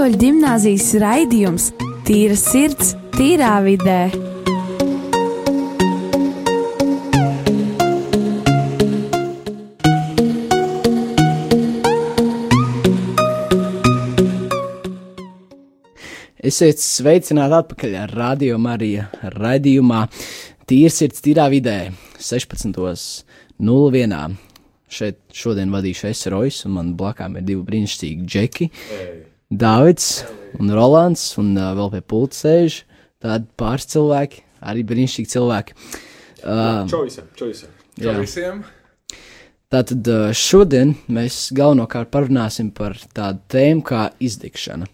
Katoļu gimnāzijas raidījums Tīra sirds, tīrā vidē. Esiet sveicināti atpakaļ ar Radio Mariju raidījumā Tīrsirds tīrā vidē 16.01. Šeit šodien vadīšu es Rojas, un man blakām ir divi brīnišķīgi džeki. Dāvids un Rolands, un uh, vēl pie pulta sēž tādi pāris cilvēki, arī brīnišķīgi cilvēki. Uh, Čoisa, čoisa. jā. visiem. Tātad šodien mēs galvenokārt parunāsim par tādu tēmu kā izdegšana.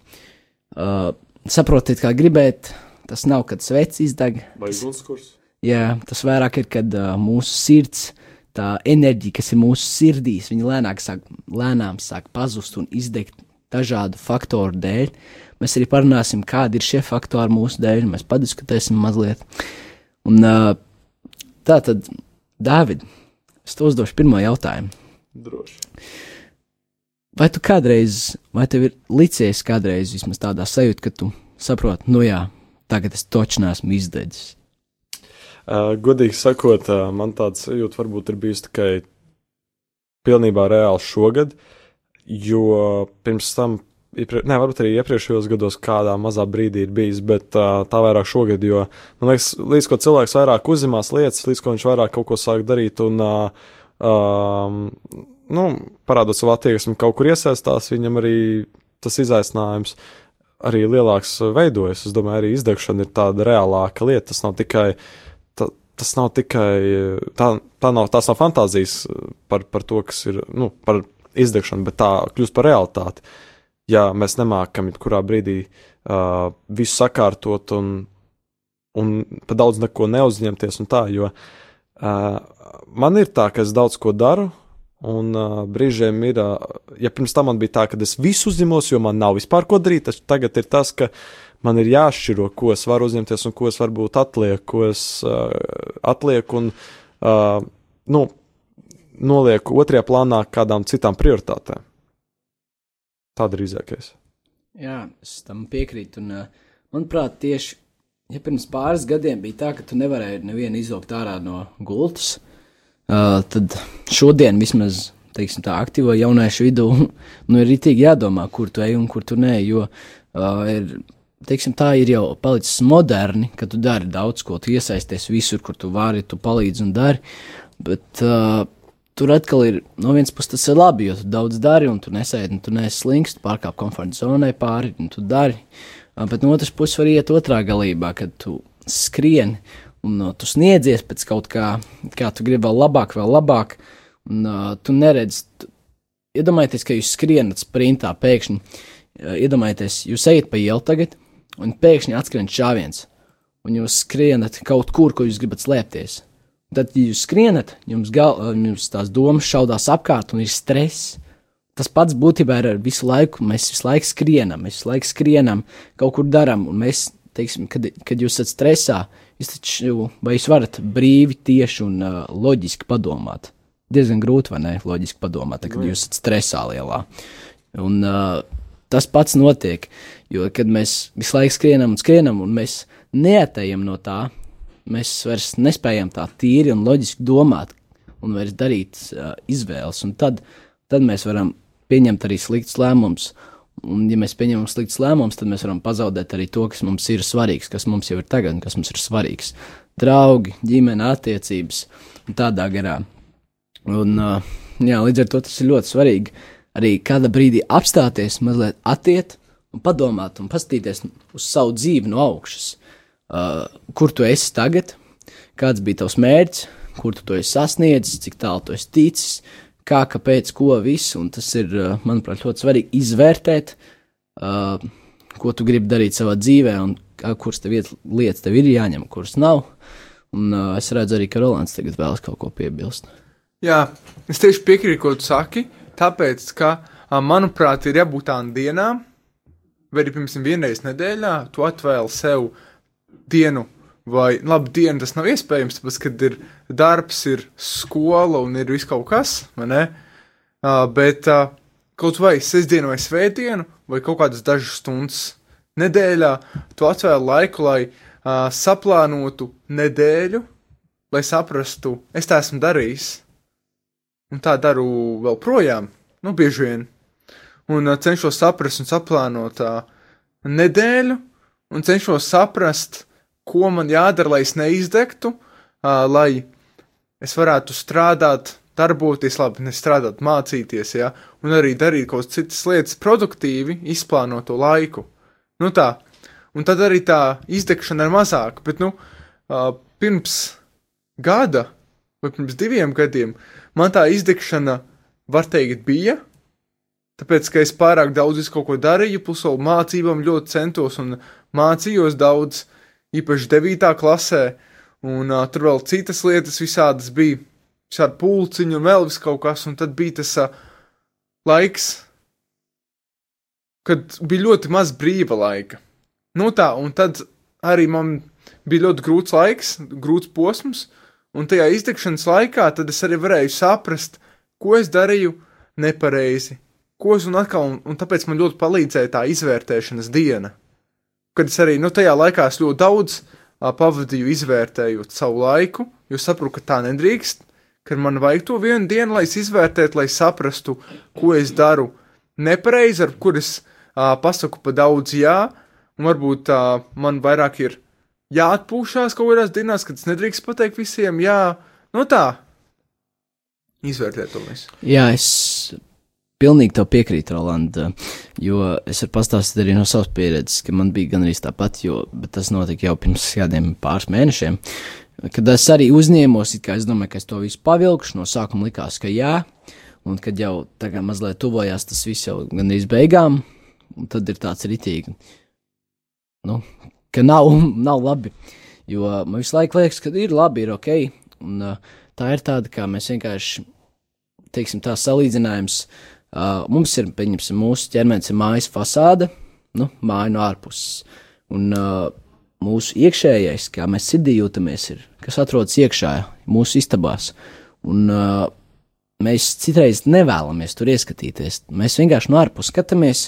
Uh, saprotiet, kā gribēt, tas nav, kad sveicis izdeg. Vai ugunskurs? Jā, tas vairāk ir, kad uh, mūsu sirds, tā enerģija, kas ir mūsu sirdīs, viņa lēnāk sāk, lēnām sāk pazust un izdegt dažādu faktoru dēļ. Mēs arī parunāsim, kādi ir šie faktori mūsu dēļ, mēs padiskutēsim mazliet. Un uh, tā tad, Dāvid, es tev uzdošu pirmo jautājumu. Droši. Vai tu kādreiz, vai tev ir licies kādreiz vismaz tādā sajūta, ka tu saproti, nu jā, tagad es toču nesmu izdedzis? Uh, godīgi sakot, uh, man tāds sajūta varbūt ir bijusi tikai pilnībā reāli šogad, jo pirms tam, ne, varbūt arī iepriekšējos gados kādā mazā brīdī ir bijis, bet uh, tā vairāk šogad, jo man liekas, līdz ko cilvēks vairāk uzzīmās lietas, līdz ko viņš vairāk kaut ko sāk darīt un, uh, um, nu, parādot savu attieksmi, kaut kur iesaistās, viņam arī tas izaicinājums arī lielāks veidojas. Es domāju, arī izdegšana ir tāda reālāka lieta. Tas nav tikai, ta, tas nav tikai, tā, tā nav, tās nav fantāzijas par, par to, kas ir, nu, par izdegšanu, bet tā kļūst par realitāti. Ja mēs nemākam jebkurā brīdī uh, visu sakārtot un, un pa daudz neko neuzņemties un tā, jo uh, man ir tā, ka es daudz ko daru, Un uh, brīžiem ir, uh, ja pirms tam man bija tā, ka es visu uzņemos, jo man nav vispār ko darīt, tad tagad ir tas, ka man ir jāšķiro, ko es varu uzņemties un ko es varbūt atlieku, ko es uh, atlieku un uh, nu, nolieku otrajā plānā kādām citām prioritātēm. Tā drīzākais. Jā, es tam piekrītu. Un, uh, manuprāt, tieši ja pirms pāris gadiem bija tā, ka tu nevarēji nevienu izvilkt ārā no gultas, uh, tad šodien vismaz. Teiksim, tā aktīvo jauniešu vidū nu, ir rītīgi jādomā, kur tu ej un kur tu nē. Jo uh, ir, teiksim, tā ir jau palicis moderni, ka tu dari daudz ko, tu iesaisties visur, kur tu vari, tu palīdzi un dari. Bet uh, tur atkal ir no vienas puses tas ir labi, jo tu daudz dari un tu nesēdi, un tu neesi slings, tu pārkāp komforta zonai pāri, un tu dari. Bet no otras puses var iet otrā galībā, kad tu skrieni un uh, tu sniedzies pēc kaut kā, kā tu gribi vēl labāk, vēl labāk, un uh, tu neredzi. Tu, iedomājieties, ka jūs skrienat sprintā pēkšņi. Uh, iedomājieties, jūs ejat pa ielu tagad, un pēkšņi atskrien šāviens, un jūs skrienat kaut kur, kur jūs gribat slēpties. Tad, ja jūs skrienat, jums, gal, jums tās domas šaudās apkārt un ir stress. Tas pats būtībā ir ar visu laiku. Mēs visu laiku skrienam, mēs visu laiku skrienam, kaut kur darām. Un mēs, teiksim, kad, kad jūs esat stresā, jūs taču, jūs varat brīvi, tieši un uh, loģiski padomāt. Diezgan grūti, vai ne? Loģiski padomāt, tad, kad jūs esat stresā lielā. Un uh, tas pats notiek, jo kad mēs visu laiku skrienam un skrienam, un mēs neatējam no tā, mēs vairs nespējam tā tīri un loģiski domāt un vairs darīt uh, izvēles. Tad, tad mēs varam pieņemt arī sliktus lēmumus. Un, ja mēs pieņemam sliktus lēmumus, tad mēs varam pazaudēt arī to, kas mums ir svarīgs, kas mums jau ir tagad, kas mums ir svarīgs. Draugi, ģimene, attiecības un tādā garā. Un, uh, jā, līdz ar to tas ir ļoti svarīgi arī kādā brīdī apstāties, mazliet attiet un padomāt un paskatīties uz savu dzīvi no augšas. Uh, kur tu esi tagad, kāds bija tavs mērķis, kur tu to esi sasniedzis, cik tālu tu esi ticis, kā, kāpēc, ko visu. Un tas ir, uh, manuprāt, ļoti svarīgi izvērtēt, uh, ko tu gribi darīt savā dzīvē, un kā, kuras tev iet, lietas tev ir jāņem, kuras nav. Un uh, es redzu arī, ka Rolands tagad vēlas kaut ko piebilst. Jā, es tieši piekrītu, ko tu saki. Tāpēc, ka, manuprāt, ir jābūt tādām dienām, vai arī, piemēram, vienreiz nedēļā, tu atvēli sev dienu, vai labi, dienu tas nav iespējams, tāpēc, kad ir darbs, ir skola un ir viss kaut kas, vai ne? Uh, bet uh, kaut vai sestdienu vai svētdienu, vai kaut kādas dažas stundas nedēļā, tu atvēl laiku, lai uh, saplānotu nedēļu, lai saprastu, es tā esmu darījis. Un tā daru vēl projām, nu, bieži vien. Un uh, cenšos saprast un saplānot uh, nedēļu, un cenšos saprast, ko man jādara, lai es neizdegtu, uh, lai es varētu strādāt, darboties labi, nestrādāt, mācīties, ja, un arī darīt kaut kādas citas lietas produktīvi, izplānot to laiku. Nu tā, un tad arī tā izdegšana ir mazāka, bet, nu, uh, pirms gada vai pirms diviem gadiem man tā izdegšana, var teikt, bija. Tāpēc, ka es pārāk daudz kaut ko darīju, plus vēl mācībām ļoti centos un mācījos daudz, īpaši 9. klasē, un uh, tur vēl citas lietas visādas bija, šādi pulciņi un vēl vis kaut kas, un tad bija tas uh, laiks, kad bija ļoti maz brīva laika. Nu tā, un tad arī man bija ļoti grūts laiks, grūts posms, un tajā izdegšanas laikā tad es arī varēju saprast, ko es darīju nepareizi, ko es un atkal, un, un tāpēc man ļoti palīdzēja tā izvērtēšanas diena. Kad es arī, nu, tajā laikā ļoti daudz a, pavadīju izvērtējot savu laiku, jo saprotu, ka tā nedrīkst, ka man vajag to vienu dienu, lai es izvērtētu, lai saprastu, ko es daru nepareizi, ar kur es a, pasaku pa daudz jā, un varbūt a, man vairāk ir jāatpūšās kaut kādās dienās, kad es nedrīkst pateikt visiem, jā, nu tā, izvērtēt to visu. Jā, es pilnīgi tev piekrītu, Rolanda, jo es varu pastāstīt arī no savas pieredzes, ka man bija gan arī tāpat, jo tas notika jau pirms kādiem pāris mēnešiem. Kad es arī uzņēmos, it kā es domāju, ka es to visu pavilkšu, no sākuma likās, ka jā, un kad jau tagad mazliet tuvojās tas viss jau gandrīz beigām, tad ir tāds ritīgi, nu, ka nav, nav labi, jo man visu laiku liekas, ka ir labi, ir ok, un tā ir tāda, kā mēs vienkārši, teiksim, tā salīdzinājums, uh, mums ir, pieņemsim, mūsu ķermenis ir mājas fasāde, nu, māja no ārpuses, un uh, mūsu iekšējais, kā mēs sirdī jūtamies, ir, kas atrodas iekšā mūsu istabās, un uh, mēs citreiz nevēlamies tur ieskatīties, mēs vienkārši no ārpuses skatāmies,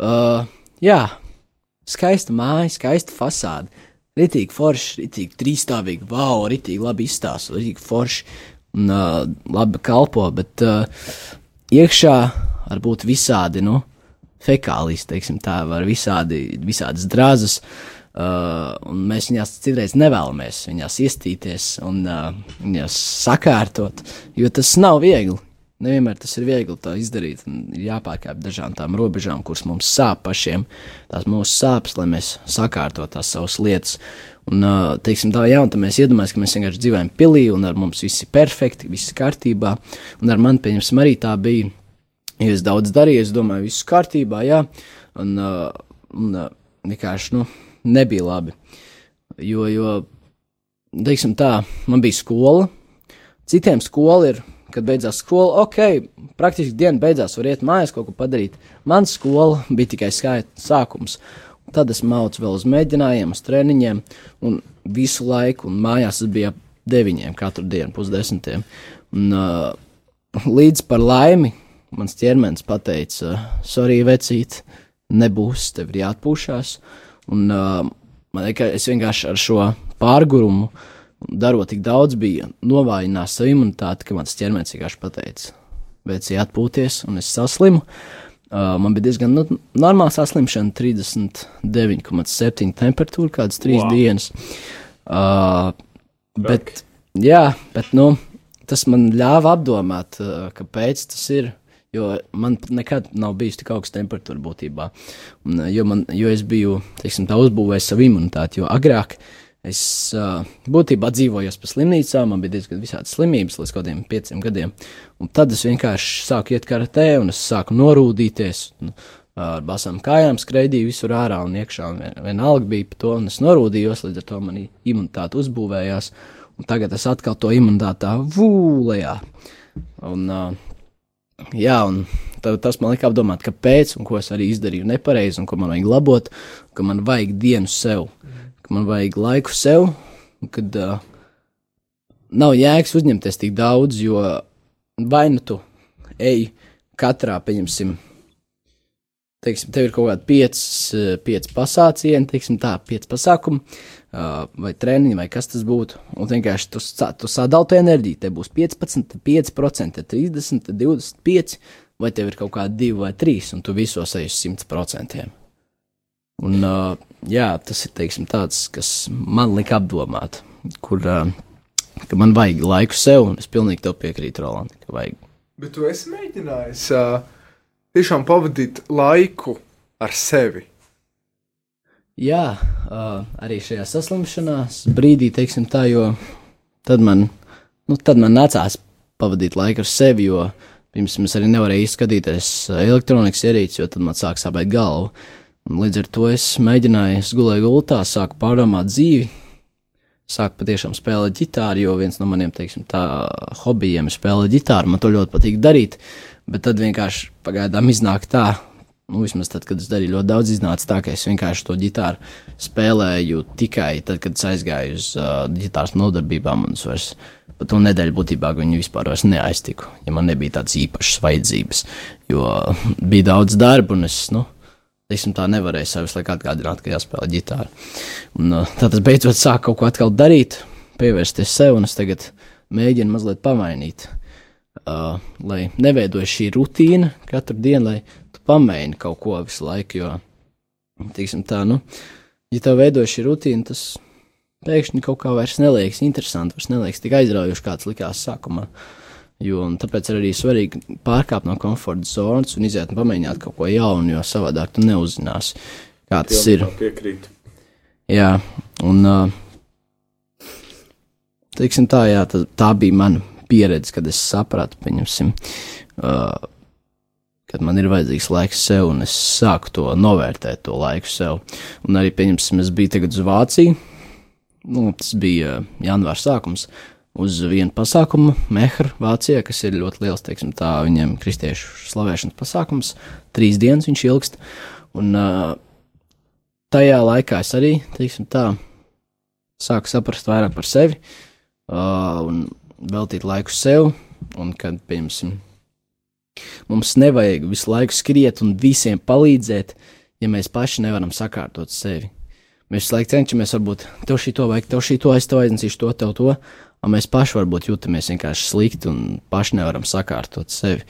uh, jā, skaista māja, skaista fasāde, Ritīgi forši, ritīgi trīsstāvīgi, wow, ritīgi labi izstāsta, ritīgi forši un uh, labi kalpo, bet uh, iekšā var būt visādi, nu, fekālijas, teiksim tā, var visādi, visādas drāzas, uh, un mēs viņās citreiz nevēlamies viņās iestīties un uh, viņās sakārtot, jo tas nav viegli. Nevienmēr tas ir viegli to izdarīt, ir jāpārkāpj dažām tām robežām, kuras mums sāp pašiem, tās mūsu sāpes, lai mēs sakārtotu tās savas lietas. Un, teiksim, tā, jā, un tā mēs iedomājamies, ka mēs vienkārši dzīvojam pilī, un ar mums viss ir perfekti, viss ir kārtībā, un ar mani, pieņemsim, arī tā bija. Ja es daudz darīju, es domāju, viss kārtībā, jā, un, un vienkārši, nu, nebija labi. Jo, jo, teiksim tā, man bija skola, citiem skola ir kad beidzās skola, ok, praktiski diena beidzās, var iet mājās kaut ko padarīt. Man skola bija tikai skaita sākums. Tad es mācu vēl uz mēģinājumiem, uz treniņiem, un visu laiku, un mājās es biju ap deviņiem katru dienu, pusdesmitiem. Un, uh, līdz par laimi mans ķermenis pateica, sorry, vecīt, nebūs, tev ir jāatpūšās. Un uh, man liekas, es vienkārši ar šo pārgurumu uh, darot tik daudz, bija novājinājis savu imunitāti, ka mans ķermenis vienkārši pateica, beidziet atpūties, un es saslimu. Uh, man bija diezgan nu, normāla saslimšana, 39,7 temperatūra, kādas trīs wow. dienas. Uh, bet, jā, bet nu, tas man ļāva apdomāt, uh, kāpēc tas ir. Jo man nekad nav bijusi tik augsta temperatūra būtībā. Un, jo, man, jo es biju teiksim, uzbūvējis savu imunitāti, jo agrāk uh, Es uh, būtībā dzīvoju pa slimnīcām, man bija diezgan visādas slimības līdz kaut kādiem pieciem gadiem. Un tad es vienkārši sāku iet karatē, un es sāku norūdīties. Un, ar basām kājām skraidīju visur ārā un iekšā. Un vien, vienalga bija par to, un es norūdījos, līdz ar to man imunitāte uzbūvējās. Un tagad es atkal to imunitāti tā vūlējā. Un, uh, jā, un tas man lika apdomāt, kāpēc un ko es arī izdarīju nepareizi, un ko man vajag labot, ka man vajag dienu sev. Mm man vajag laiku sev, kad uh, nav jēgas uzņemties tik daudz, jo vai nu tu ej katrā, pieņemsim, teiksim, tev ir kaut kādi pieci, pieci pasācieni, teiksim, tā, pieci pasākumi, uh, vai treniņi, vai kas tas būtu. Un vienkārši tu, tu sadali to enerģiju. Te būs 15, 5%, 30, 25, vai tev ir kaut kādi divi vai trīs, un tu visos ej uz 100%. Un, uh, jā, tas ir teiksim, tāds, kas man lika apdomāt, kur uh, man vajag laiku sev, un es pilnīgi tev piekrītu, Roland, ka vajag. Bet tu esi mēģinājis uh, tiešām pavadīt laiku ar sevi. Jā, uh, arī šajā saslimšanās brīdī, teiksim tā, jo tad man, nu, tad man nācās pavadīt laiku ar sevi, jo pirms es arī nevarēju izskatīties uh, elektronikas ierīci, jo tad man sāk sāpēt galva. Un līdz ar to es mēģināju, es gulēju gultā, sāku pārdomāt dzīvi, sāku patiešām spēlēt ģitāru, jo viens no maniem, teiksim, tā hobijiem ir spēlēt ģitāru, man to ļoti patīk darīt, bet tad vienkārši pagaidām iznāk tā, nu, vismaz tad, kad es darīju ļoti daudz, iznāca tā, ka es vienkārši to ģitāru spēlēju tikai tad, kad es aizgāju uz uh, ģitāras nodarbībām, un es vairs pa to nedēļu būtībā viņu vispār neaiztiku, ja man nebija tādas īpašas vajadzības, jo bija daudz darba, un es, nu, teiksim, tā nevarēju sev visu laiku atgādināt, ka jāspēlē ģitāra. Un, uh, tad es beidzot sāku kaut ko atkal darīt, pievērsties sev, un es tagad mēģinu mazliet pamainīt. Uh, lai neveidojas šī rutīna katru dienu, lai tu pamaini kaut ko visu laiku. Jo, teiksim, tā, nu, ja tev veidojas šī rutīna, tas pēkšņi kaut kā vairs neliekas interesanti, vairs neliekas tik aizraujoši, kāds likās sākumā. Jo, un tāpēc ir arī svarīgi pārkāpt no komforta zonas un iziet un pamēģināt kaut ko jaunu, jo savādāk tu neuzzināsi, kā tas ir. Piekrītu. Jā, un teiksim tā, jā, tā, tā bija mana pieredze, kad es sapratu, pieņemsim, kad man ir vajadzīgs laiks sev, un es sāku to novērtēt, to laiku sev. Un arī, pieņemsim, es biju tagad uz Vāciju, nu, tas bija janvāra sākums, uz vienu pasākumu. Mehra Vācijā, kas ir ļoti liels, teiksim tā, viņiem kristiešu slavēšanas pasākums, trīs dienas viņš ilgst, un uh, tajā laikā es arī, teiksim tā, sāku saprast vairāk par sevi uh, un veltīt laiku sev, un kad, piemēram, mums nevajag visu laiku skriet un visiem palīdzēt, ja mēs paši nevaram sakārtot sevi. Mēs visu laiku cenšamies, varbūt tev šī to vajag, tev šī to, es tev aiznesīšu to, tev to, un mēs paši varbūt jūtamies vienkārši slikti un paši nevaram sakārtot sevi.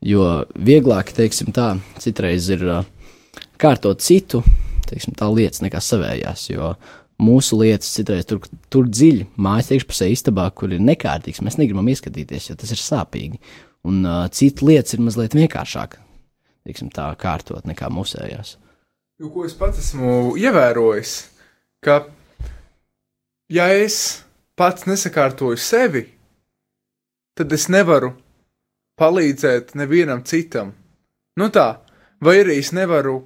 Jo vieglāk, teiksim tā, citreiz ir kārtot citu, teiksim, tā lietas nekā savējās, jo mūsu lietas citreiz tur, tur dziļi, mājas iekšpusē istabā, kur ir nekārtīgs, mēs negribam ieskatīties, jo tas ir sāpīgi. Un uh, citas lietas ir mazliet vienkāršāk, teiksim, tā kārtot nekā mūsējās. Jo, ko es pats esmu ievērojis, ka, ja es pats nesakārtoju sevi, tad es nevaru palīdzēt nevienam citam. Nu tā, vai arī es nevaru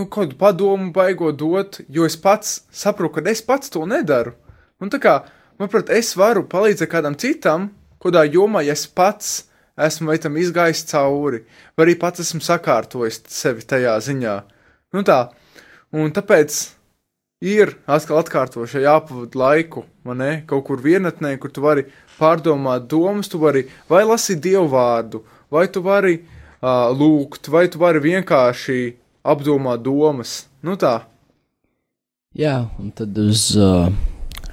nu, kādu padomu baigot dot, jo es pats saprotu, ka es pats to nedaru. Un tā kā, manuprāt, es varu palīdzēt kādam citam, kādā jomā, ja es pats esmu vai tam izgājis cauri, vai arī pats esmu sakārtojis sevi tajā ziņā. Nu tā, un tāpēc ir atkal atkārtošai jāpavada laiku, man ne, kaut kur vienatnē, kur tu vari pārdomāt domas, tu vari vai lasīt dievu vārdu, vai tu vari uh, lūgt, vai tu vari vienkārši apdomāt domas. Nu tā. Jā, un tad uz uh,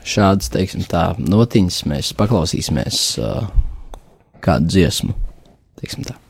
šādas, teiksim, tā notiņas mēs paklausīsimies uh, kādu dziesmu, teiksim tā.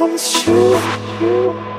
promise you.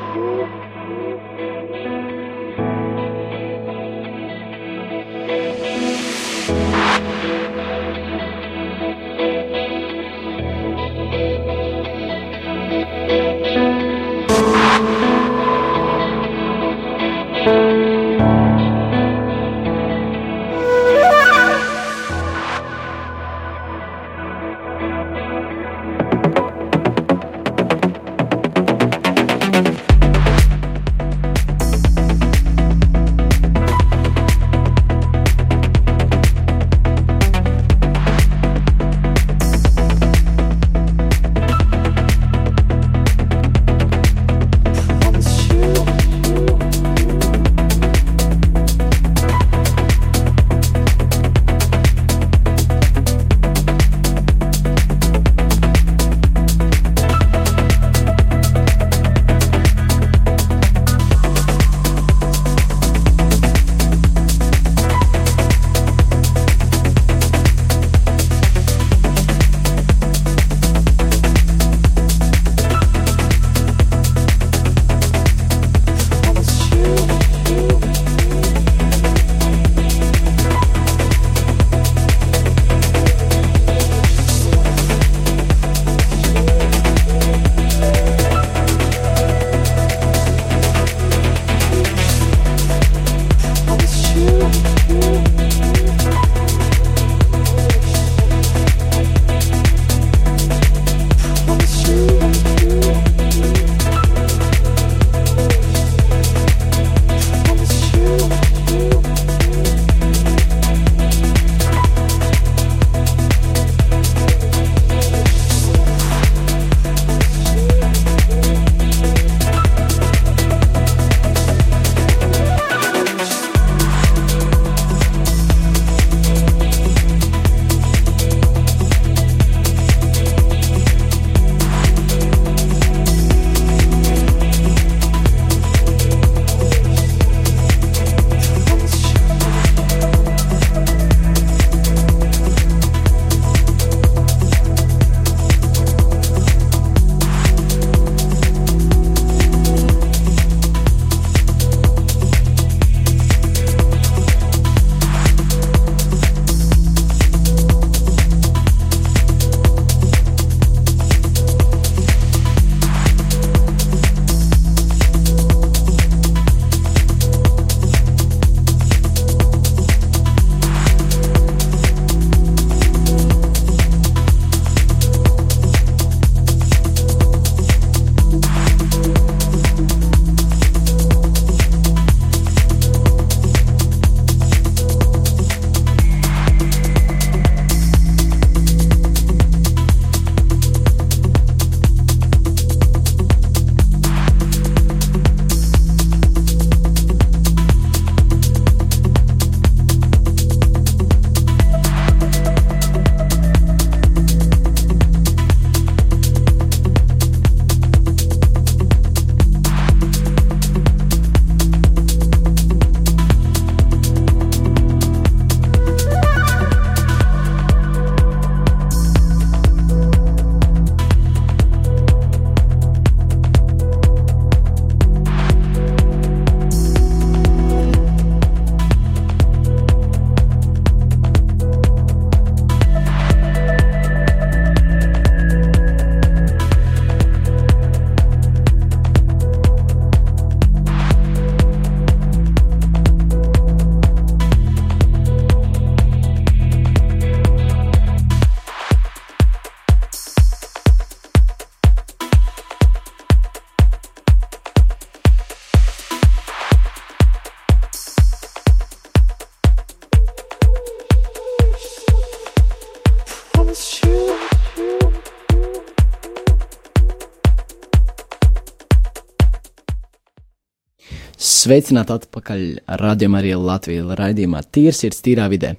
Sveicināti atpakaļ radījumā arī Latvijas raidījumā Tīrs ir tīrā vidē.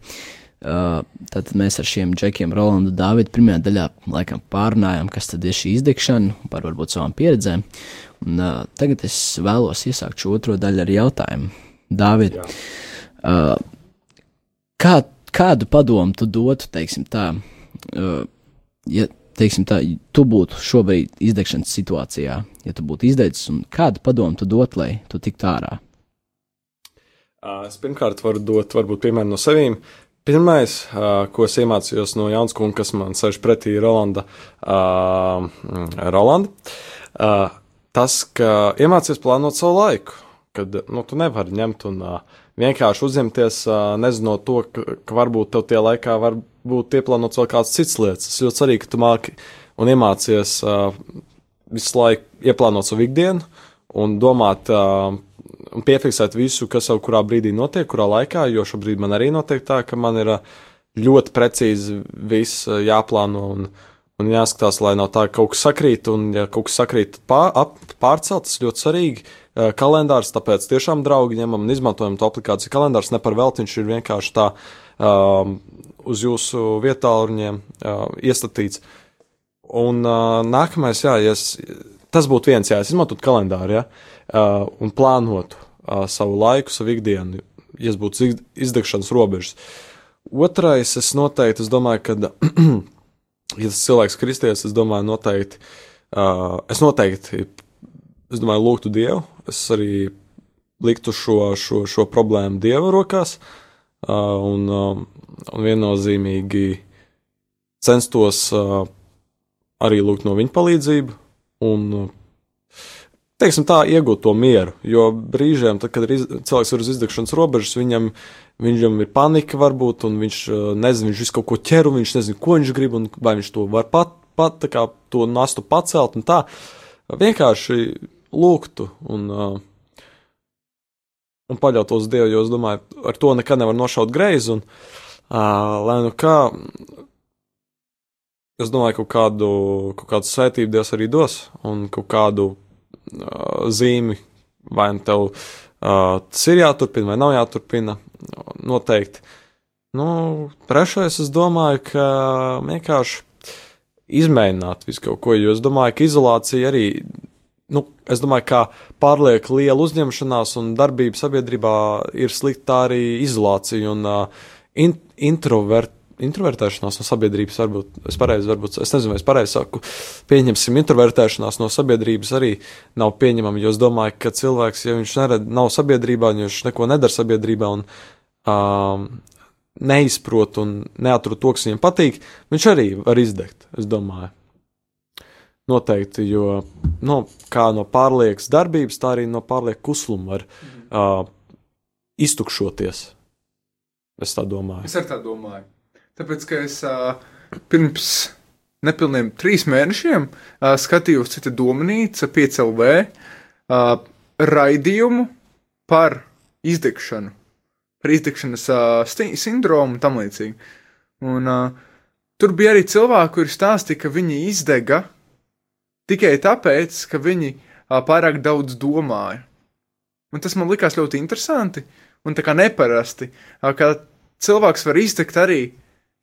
Uh, tad mēs ar šiem džekiem, Rolandu un Dāvidu, pirmajā daļā laikam pārunājām, kas tad ir šī izdegšana, par varbūt savām pieredzēm. Un, uh, tagad es vēlos iesākt šo otro daļu ar jautājumu. Dāvid, uh, kā, kādu padomu tu dotu, teiksim tā, uh, ja, teiksim tā, tu būtu šobrīd izdegšanas situācijā, ja tu būtu izdeidzis, un kādu padomu tu dotu, lai tu tiktu ārā? Es pirmkārt varu dot, varbūt, piemēru no sevīm. Pirmais, ko es iemācījos no Jānis Kunga, kas man sēž pretī Rolanda, uh, Rolanda, uh, tas, ka iemācīties plānot savu laiku, kad nu, tu nevari ņemt un uh, vienkārši uzņemties, nezinot to, ka, ka varbūt tev tie laikā var būt ieplānots vēl kāds cits lietas. Tas ļoti svarīgi, ka tu māki un iemācies uh, visu laiku ieplānot savu ikdienu un domāt uh, un piefiksēt visu, kas jau kurā brīdī notiek, kurā laikā, jo šobrīd man arī notiek tā, ka man ir ā, ļoti precīzi viss ā, jāplāno un, un jāskatās, lai nav tā, ka kaut kas sakrīt, un ja kaut kas sakrīt pār, ap, pārcelt, tas ļoti svarīgi. Ā, Kalendārs, tāpēc tiešām draugi ņemam un izmantojam to aplikāciju. Kalendārs ne par velti, viņš ir vienkārši tā um, uz jūsu vietāluņiem uh, iestatīts. Un uh, nākamais, jā, ja es, tas būtu viens, ja es izmantotu kalendāru, ja, uh, un plānotu uh, savu laiku, savu ikdienu, ja es būtu iz- izdegšanas robežas. Otrais, es noteikti, es domāju, ka, ja tas cilvēks kristies, es domāju, noteikti, uh, es noteikti, es domāju, lūgtu Dievu, es arī liktu šo, šo, šo problēmu Dieva rokās, uh, un, un viennozīmīgi censtos arī lūgt no viņa palīdzību un, teiksim tā, iegūt to mieru. Jo brīžiem, tad, kad ir iz, cilvēks ir uz izdegšanas robežas, viņam, viņam ir panika varbūt, un viņš nezina, viņš visu kaut ko ķer, un viņš nezina, ko viņš grib, un vai viņš to var pat, pat kā to nastu pacelt, un tā vienkārši lūgtu un, uh, un paļautos uz Dievu, jo es domāju, ar to nekad nevar nošaut greizi, un uh, lai nu kā, es domāju, kaut kādu, kaut kādu svētību Dievs arī dos, un kaut kādu uh, zīmi, vai nu tev uh, tas ir jāturpina, vai nav jāturpina. Noteikti. Nu, trešais, es domāju, ka vienkārši izmēģināt visu kaut ko, jo es domāju, ka izolācija arī, nu, es domāju, ka pārlieku liela uzņemšanās un darbība sabiedrībā ir slikta arī izolācija un uh, in, introvert, introvertēšanās no sabiedrības, varbūt es pareizi, varbūt es nezinu, vai es pareizi saku, pieņemsim, introvertēšanās no sabiedrības arī nav pieņemama, jo es domāju, ka cilvēks, ja viņš nered, nav sabiedrībā, ja viņš neko nedara sabiedrībā un um, neizprot un neatrod to, kas viņam patīk, viņš arī var izdegt, es domāju. Noteikti, jo nu, kā no pārliekas darbības, tā arī no pārlieku kusluma var uh, iztukšoties. Es tā domāju. Es arī tā domāju. Tāpēc, ka es uh, pirms nepilniem trīs mēnešiem uh, skatījos citu domnīcu, 5LV uh, raidījumu par izdegšanu, par izdegšanas uh, sindromu un tam līdzīgi. Un uh, tur bija arī cilvēki, kuri stāstīja, ka viņi izdega tikai tāpēc, ka viņi pārāk daudz domāja. Un tas man likās ļoti interesanti un tā kā neparasti, ka cilvēks var izdegt arī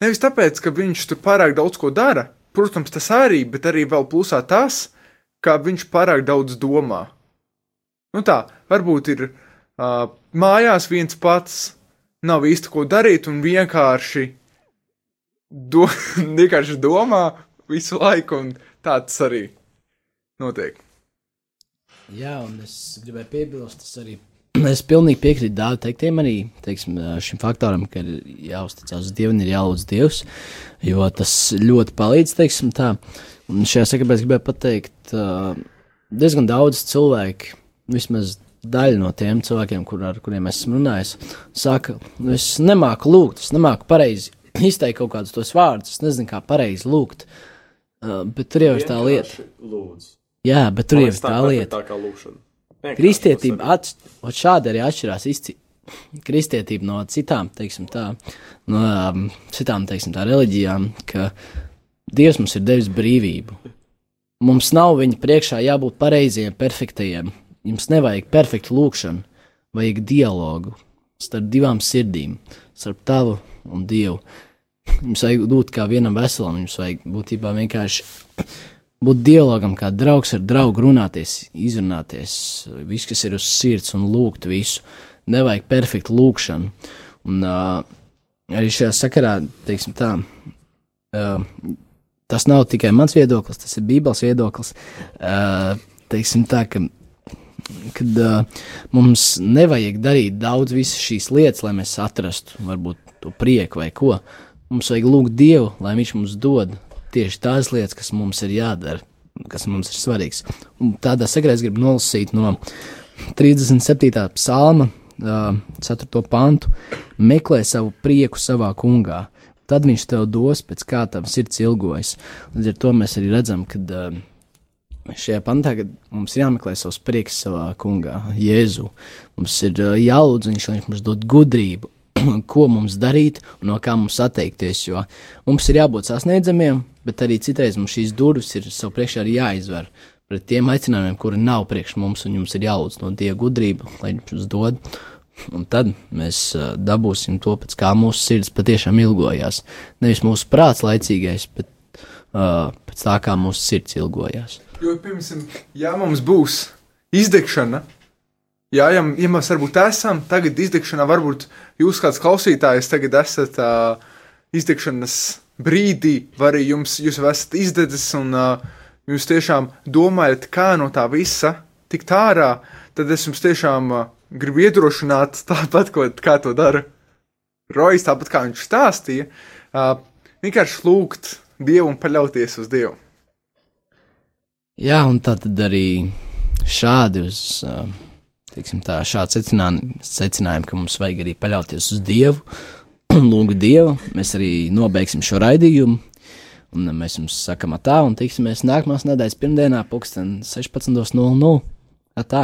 nevis tāpēc, ka viņš tur pārāk daudz ko dara, protams, tas arī, bet arī vēl plusā tas, ka viņš pārāk daudz domā. Nu tā, varbūt ir uh, mājās viens pats, nav īsti ko darīt un vienkārši, do, vienkārši domā visu laiku, un tā tas arī notiek. Jā, un es gribēju piebilst, tas arī. Es pilnīgi piekrītu Dāvidas teiktiem, arī teiksim, šim faktoram, ka ir jāuzticas uz Dievu un ir jālūdz Dievs, jo tas ļoti palīdz. Teiksim, tā. un šajā sakarā es gribēju pateikt, diezgan daudz cilvēku, vismaz daļa no tiem cilvēkiem, kur, ar kuriem esmu runājis, saka, "Nu, es nemāku lūgt, es nemāku pareizi izteikt kaut kādus tos vārdus, es nezinu, kā pareizi lūgt. Bet tur jau ir tā lieta. Lūdzu. Jā, bet tur jau ir tā lieta. Tā kā lūkšana. Kristietība atš- šādi arī atšķirās izci- kristietību no citām, teiksim tā, no um, citām, teiksim tā, reliģijām, ka Dievs mums ir devis brīvību. Mums nav viņa priekšā jābūt pareiziem, perfektajiem. Jums nevajag perfektu lūkšanu, vajag dialogu starp divām sirdīm, starp tavu un Dievu. Jums vajag būt kā vienam veselam, jums vajag būtībā vienkārši būt dialogam, kā draugs ar draugu, runāties, izrunāties, viss, kas ir uz sirds, un lūgt visu. Nevajag perfektu lūgšanu. Un uh, arī šajā sakarā, teiksim tā, uh, tas nav tikai mans viedoklis, tas ir Bībeles viedoklis. Uh, teiksim tā, ka kad uh, mums nevajag darīt daudz visas šīs lietas, lai mēs atrastu varbūt to prieku vai ko. Mums vajag lūgt Dievu, lai Viņš mums dod tieši tās lietas, kas mums ir jādara, kas mums ir svarīgs. Un tādā sakarā es gribu nolasīt no 37. psalma, uh, 4. pantu: Meklē savu prieku savā kungā, tad viņš tev dos pēc kā tam sirds ilgojas. Līdz ar to mēs arī redzam, ka šajā pantā mums ir jāmeklē savs prieks savā kungā, Jēzu. Mums ir jālūdz viņš, lai viņš mums dod gudrību ko mums darīt un no kā mums atteikties. Jo mums ir jābūt sasniedzamiem, bet arī citreiz mums šīs durvis ir sev priekšā jāizver pret tiem aicinājumiem, kuri nav priekš mums, un jums ir jālūdz no Dieva gudrība, lai Viņš mums dod. Un tad mēs dabūsim to, pēc kā mūsu sirds patiešām ilgojās. Nevis mūsu prāts laicīgais, bet uh, pēc tā, kā mūsu sirds ilgojās. Jo, piemēram, ja mums būs izdegšana, Jā, ja, ja mēs varbūt esam tagad izdegšanā, varbūt jūs kāds klausītājs tagad esat uh, izdegšanas brīdī, vai arī jums, jūs esat izdedzis un uh, jūs tiešām domājat, kā no tā visa tikt ārā, tad es jums tiešām uh, gribu iedrošināt tāpat, ko, kā to dara Rojas, tāpat kā viņš stāstīja, uh, vienkārši lūgt Dievu un paļauties uz Dievu. Jā, un tā tad arī šādi uz. Uh teiksim, tā, šāds secinājums, secinājums, ka mums vajag arī paļauties uz Dievu lūgt Dievu. Mēs arī nobeigsim šo raidījumu. Un mēs jums sakām, tā, un tiksimies nākamās nedēļas pirmdienā, pulksten 16.00. Tā!